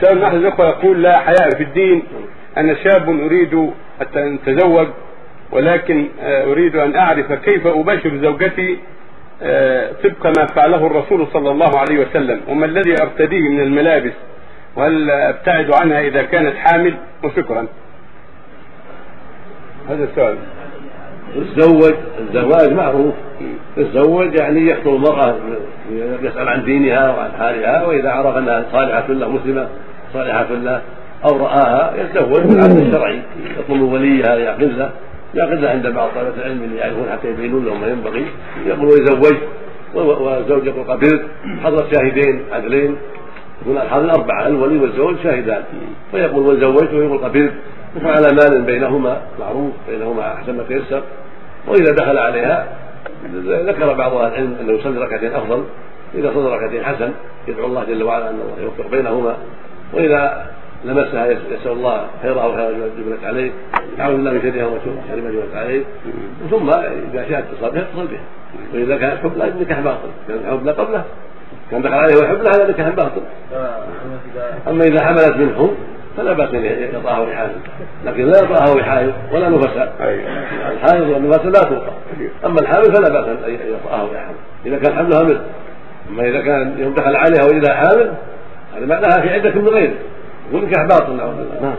سؤال أحد الأخوة يقول لا حياء في الدين أنا شاب أريد أن أتزوج ولكن آه، أريد أن أعرف كيف أباشر زوجتي آه، طبق ما فعله الرسول صلى الله عليه وسلم وما الذي أرتديه من الملابس؟ وهل أبتعد عنها إذا كانت حامل؟ وشكرا. هذا السؤال. تزوج الزواج معروف. تزوج يعني يخطب المرأة يسأل عن دينها وعن حالها وإذا عرف أنها صالحة له مسلمة صالحة له أو رآها يتزوج بالعقد الشرعي. يطلب وليها يعقد له يعقد له عند بعض طلبة العلم اللي يعرفون حتى يبينون لهم ما ينبغي. يقول ويزوج والزوج يقول قبلت حضر شاهدين عدلين. يقول الحاضر أربعة الولي والزوج شاهدان. فيقول وزوجت ويقول قبلت وفعل مال بينهما معروف بينهما أحسن ما تيسر. وإذا دخل عليها ذكر بعض أهل العلم أنه يصلي ركعتين أفضل إذا صلى ركعتين حسن يدعو الله جل وعلا أن الله يوفق بينهما. وإذا لمسها يسأل الله خيرها وخير ما جبلت عليه يعوذ بالله من شرها وشر ما جبلت عليه. ثم إذا شاءت اتصل بها اتصل بها وإذا كان حب لا النكاح باطل. كان حب لا قبله. كان دخل عليه وحب لا هذا نكاح باطل. أما إذا حملت منه فلا بأس أن يطاها وحامل لكن لا يطاها وحائض ولا نفساء الحائض والنفساء لا توقع أما الحامل فلا بأس أن يطاها وحامل إذا كان حملها مثل. أما إذا كان يوم دخل عليها واذا حامل هذا معناها في عدة من غيره. ونكاح باطل نعوذ بالله